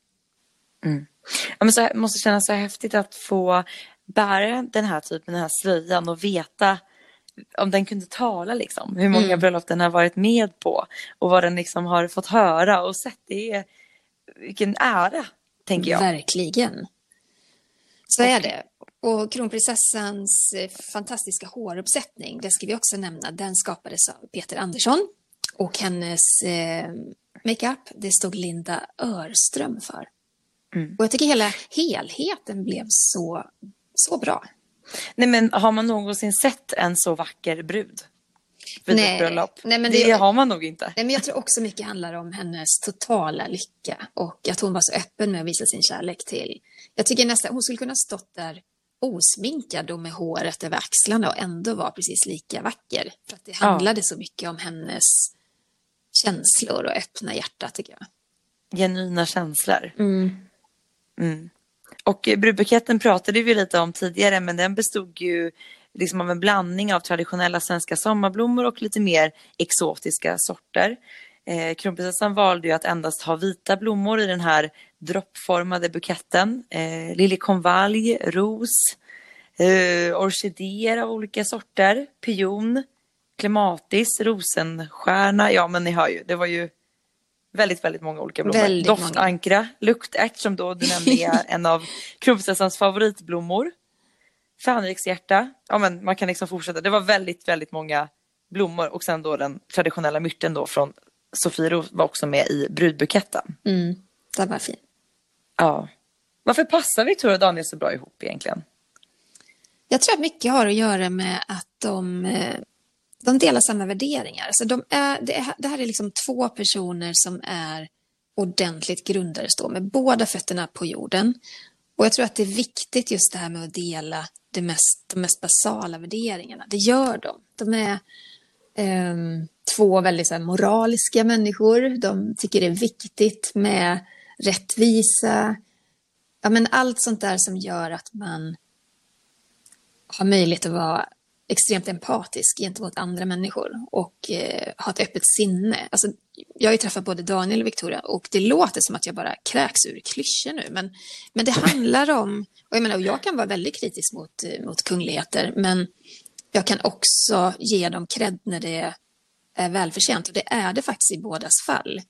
Ja, men så här, måste kännas så häftigt att få bära den här typen, den här slöjan och veta om den kunde tala liksom. Hur många bröllop den har varit med på och vad den liksom har fått höra och sett. Det är vilken ära, tänker jag. Verkligen. Så är det. Och kronprinsessans eh, fantastiska håruppsättning, det ska vi också nämna, den skapades av Peter Andersson. Och hennes eh, makeup, det stod Linda Örström för. Och jag tycker hela helheten blev så, så bra. Nej men har man någonsin sett en så vacker brud? Vid Nej. ett bröllop? Nej, men det, det- har man nog inte. Nej, men jag tror också mycket handlar om hennes totala lycka och att hon var så öppen med att visa sin kärlek till. Jag tycker nästan hon skulle kunna stått där osminkad och med håret över axlarna och ändå vara precis lika vacker. För att det handlade så mycket om hennes känslor och öppna hjärta tycker jag. Genuina känslor. Mm. Och eh, brudbuketten pratade vi lite om tidigare men den bestod ju liksom av en blandning av traditionella svenska sommarblommor och lite mer exotiska sorter. Eh, kronprinsessan valde ju att endast ha vita blommor i den här droppformade buketten. Eh, liljekonvalj, ros, eh, orkidéer av olika sorter, pion, klematis, rosenstjärna. Ja, men ni hör ju, det var ju väldigt, väldigt många olika blommor. Väldigt Doftankra, luktärt som då du nämnde är en av kronprinsessans favoritblommor. Fänrikshjärta, ja men man kan liksom fortsätta. Det var väldigt, väldigt många blommor och sen då den traditionella myrten då från Sofiero var också med i brudbuketten. Mm, det var fin. Ja. Varför passar Victoria och Daniel så bra ihop egentligen? Jag tror att mycket har att göra med att de, eh, de delar samma värderingar. Alltså de är, det, är, det här är liksom två personer som är ordentligt grundade, står med båda fötterna på jorden. Och jag tror att det är viktigt just det här med att dela det mest, de mest basala värderingarna. Det gör de. De är um, två väldigt så här, moraliska människor. De tycker det är viktigt med rättvisa. Ja, men allt sånt där som gör att man har möjlighet att vara extremt empatisk gentemot andra människor och eh, ha ett öppet sinne. Alltså, jag har ju träffat både Daniel och Victoria och det låter som att jag bara kräks ur klyschor nu. Men, men det handlar om, och jag menar, och jag kan vara väldigt kritisk mot, eh, mot kungligheter, men jag kan också ge dem cred när det är välförtjänt. Och det är det faktiskt i bådas fall.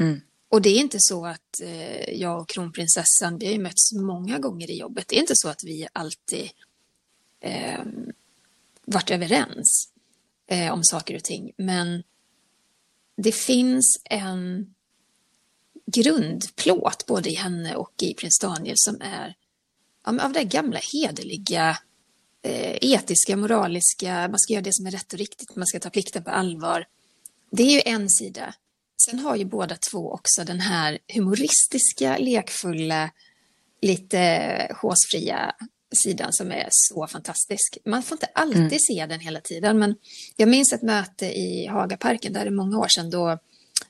Mm. Och det är inte så att eh, jag och kronprinsessan, vi har ju mötts många gånger i jobbet. Det är inte så att vi alltid eh, varit överens eh, om saker och ting. Men det finns en grundplåt både i henne och i prins Daniel som är ja, av det gamla hederliga, etiska, moraliska, man ska göra det som är rätt och riktigt, man ska ta plikten på allvar. Det är ju en sida. Sen har ju båda två också den här humoristiska, lekfulla, lite håsfria sidan som är så fantastisk. Man får inte alltid mm. se den hela tiden, men jag minns ett möte i Hagaparken, där det är många år sedan, då,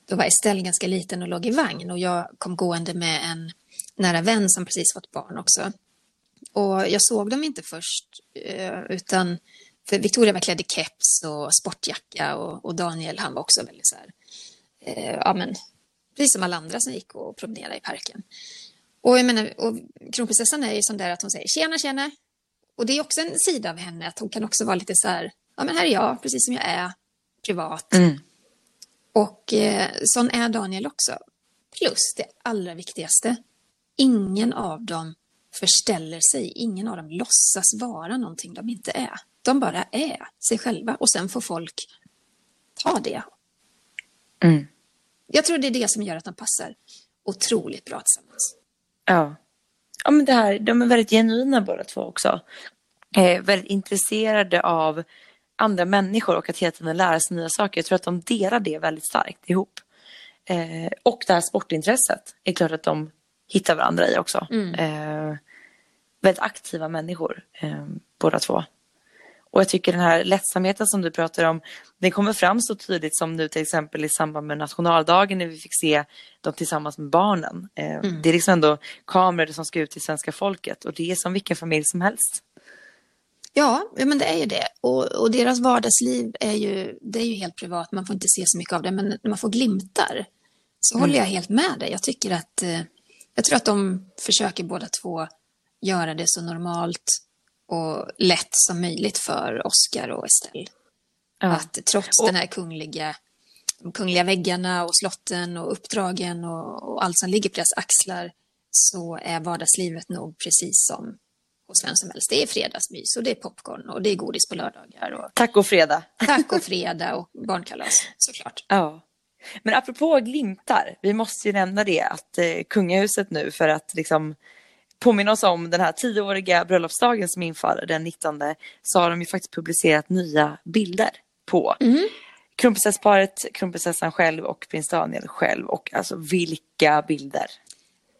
då var Estelle ganska liten och låg i vagn och jag kom gående med en nära vän som precis fått barn också. Och jag såg dem inte först, eh, utan för Victoria var klädd i keps och sportjacka och, och Daniel han var också väldigt så här, eh, ja men precis som alla andra som gick och promenerade i parken. Och jag menar, och kronprinsessan är ju sån där att hon säger tjena, tjena. Och det är också en sida av henne att hon kan också vara lite så här, ja men här är jag, precis som jag är, privat. Mm. Och eh, sån är Daniel också. Plus det allra viktigaste, ingen av dem förställer sig, ingen av dem låtsas vara någonting de inte är. De bara är sig själva och sen får folk ta det. Mm. Jag tror det är det som gör att de passar otroligt bra tillsammans. Ja. Ja, men det här, de är väldigt genuina båda två också. Eh, väldigt intresserade av andra människor och att hela tiden lära sig nya saker. Jag tror att de delar det väldigt starkt ihop. Eh, och det här sportintresset är klart att de hittar varandra i också. Mm. Eh, väldigt aktiva människor, eh, båda två. Och jag tycker den här lättsamheten som du pratar om, den kommer fram så tydligt som nu till exempel i samband med nationaldagen när vi fick se dem tillsammans med barnen. Eh, Mm. Det är liksom ändå kameror som ska ut till svenska folket och det är som vilken familj som helst. Ja, men det är ju det. Och, och deras vardagsliv är ju, det är ju helt privat, man får inte se så mycket av det, men när man får glimtar så håller jag helt med dig. Jag tycker att, eh, jag tror att de försöker båda två göra det så normalt och lätt som möjligt för Oscar och Estelle. Ja. Att trots Och- den här kungliga, de kungliga väggarna och slotten och uppdragen och, och allt som ligger på deras axlar så är vardagslivet nog precis som hos vem som helst. Det är fredagsmys och det är popcorn och det är godis på lördagar och Tack och fredag. tacofredag och barnkalas såklart. Ja. Men apropå glimtar, vi måste ju nämna det att eh, kungahuset nu för att liksom påminna oss om den här tioåriga bröllopsdagen som infaller den 19 så har de ju faktiskt publicerat nya bilder på kronprinsessparet, kronprinsessan själv och prins Daniel själv och alltså vilka bilder.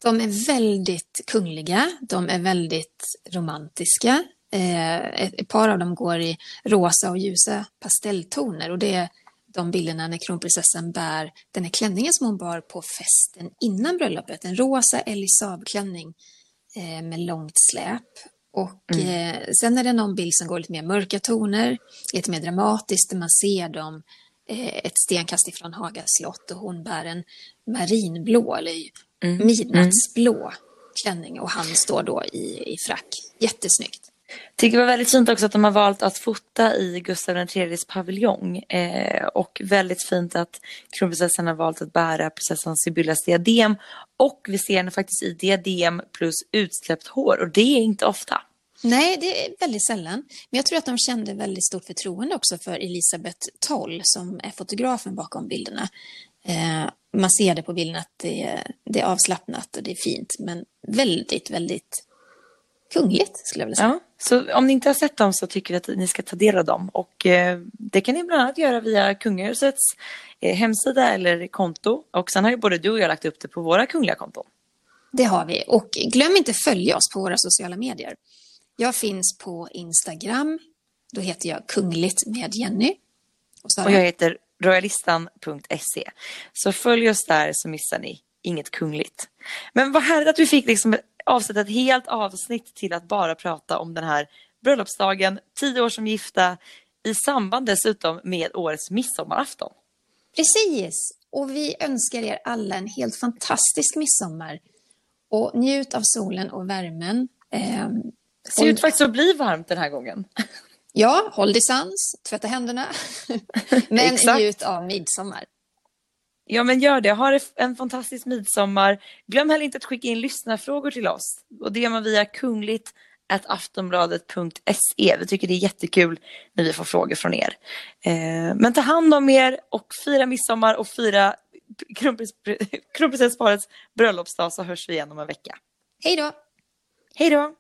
De är väldigt kungliga, de är väldigt romantiska. Eh, ett, ett par av dem går i rosa och ljusa pastelltoner och det är de bilderna när kronprinsessan bär den här klänningen som hon bar på festen innan bröllopet. En rosa Elisab-klänning eh, med långt släp. Och eh, sen är det någon bild som går lite mer mörka toner, lite mer dramatiskt, där man ser dem eh, ett stenkast ifrån Haga slott och hon bär en marinblå eller midnattsblå klänning och han står då i, i frack. Jättesnyggt. Tycker det var väldigt fint också att de har valt att fota i Gustav IIIs paviljong. Eh, och väldigt fint att kronprinsessan har valt att bära prinsessan Sibyllas diadem. Och vi ser henne faktiskt i diadem plus utsläppt hår och det är inte ofta. Nej, det är väldigt sällan. Men jag tror att de kände väldigt stort förtroende också för Elisabeth Toll som är fotografen bakom bilderna. Eh, man ser det på bilden att det är, det är avslappnat och det är fint, men väldigt, väldigt kungligt skulle jag vilja säga. Ja, så om ni inte har sett dem så tycker vi att ni ska ta del av dem. Och eh, det kan ni bland annat göra via kungahusets eh, hemsida eller konto. Och sen har ju både du och jag lagt upp det på våra kungliga konton. Det har vi. Och glöm inte följa oss på våra sociala medier. Jag finns på Instagram. Då heter jag Kungligt med Jenny. Och Sara. Och jag heter royalistan.se. Så följ oss där så missar ni inget kungligt. Men vad härligt att vi fick liksom avsätta ett helt avsnitt till att bara prata om den här bröllopsdagen, tio år som gifta, i samband dessutom med årets midsommarafton. Precis. Och vi önskar er alla en helt fantastisk midsommar. Och njut av solen och värmen. Ehm, Det ser ut faktiskt att bli varmt den här gången. ja, håll distans, tvätta händerna. Men njut av midsommar. Ja, men gör det. Ha en fantastisk midsommar. Glöm heller inte att skicka in lyssnarfrågor till oss. Och det gör man via kungligt aftonbladet.se. Vi tycker det är jättekul när vi får frågor från er. Eh, men ta hand om er och fira midsommar och fira kronprins- kronprinsessparets bröllopsdag så hörs vi igen om en vecka. Hej då! Hej då!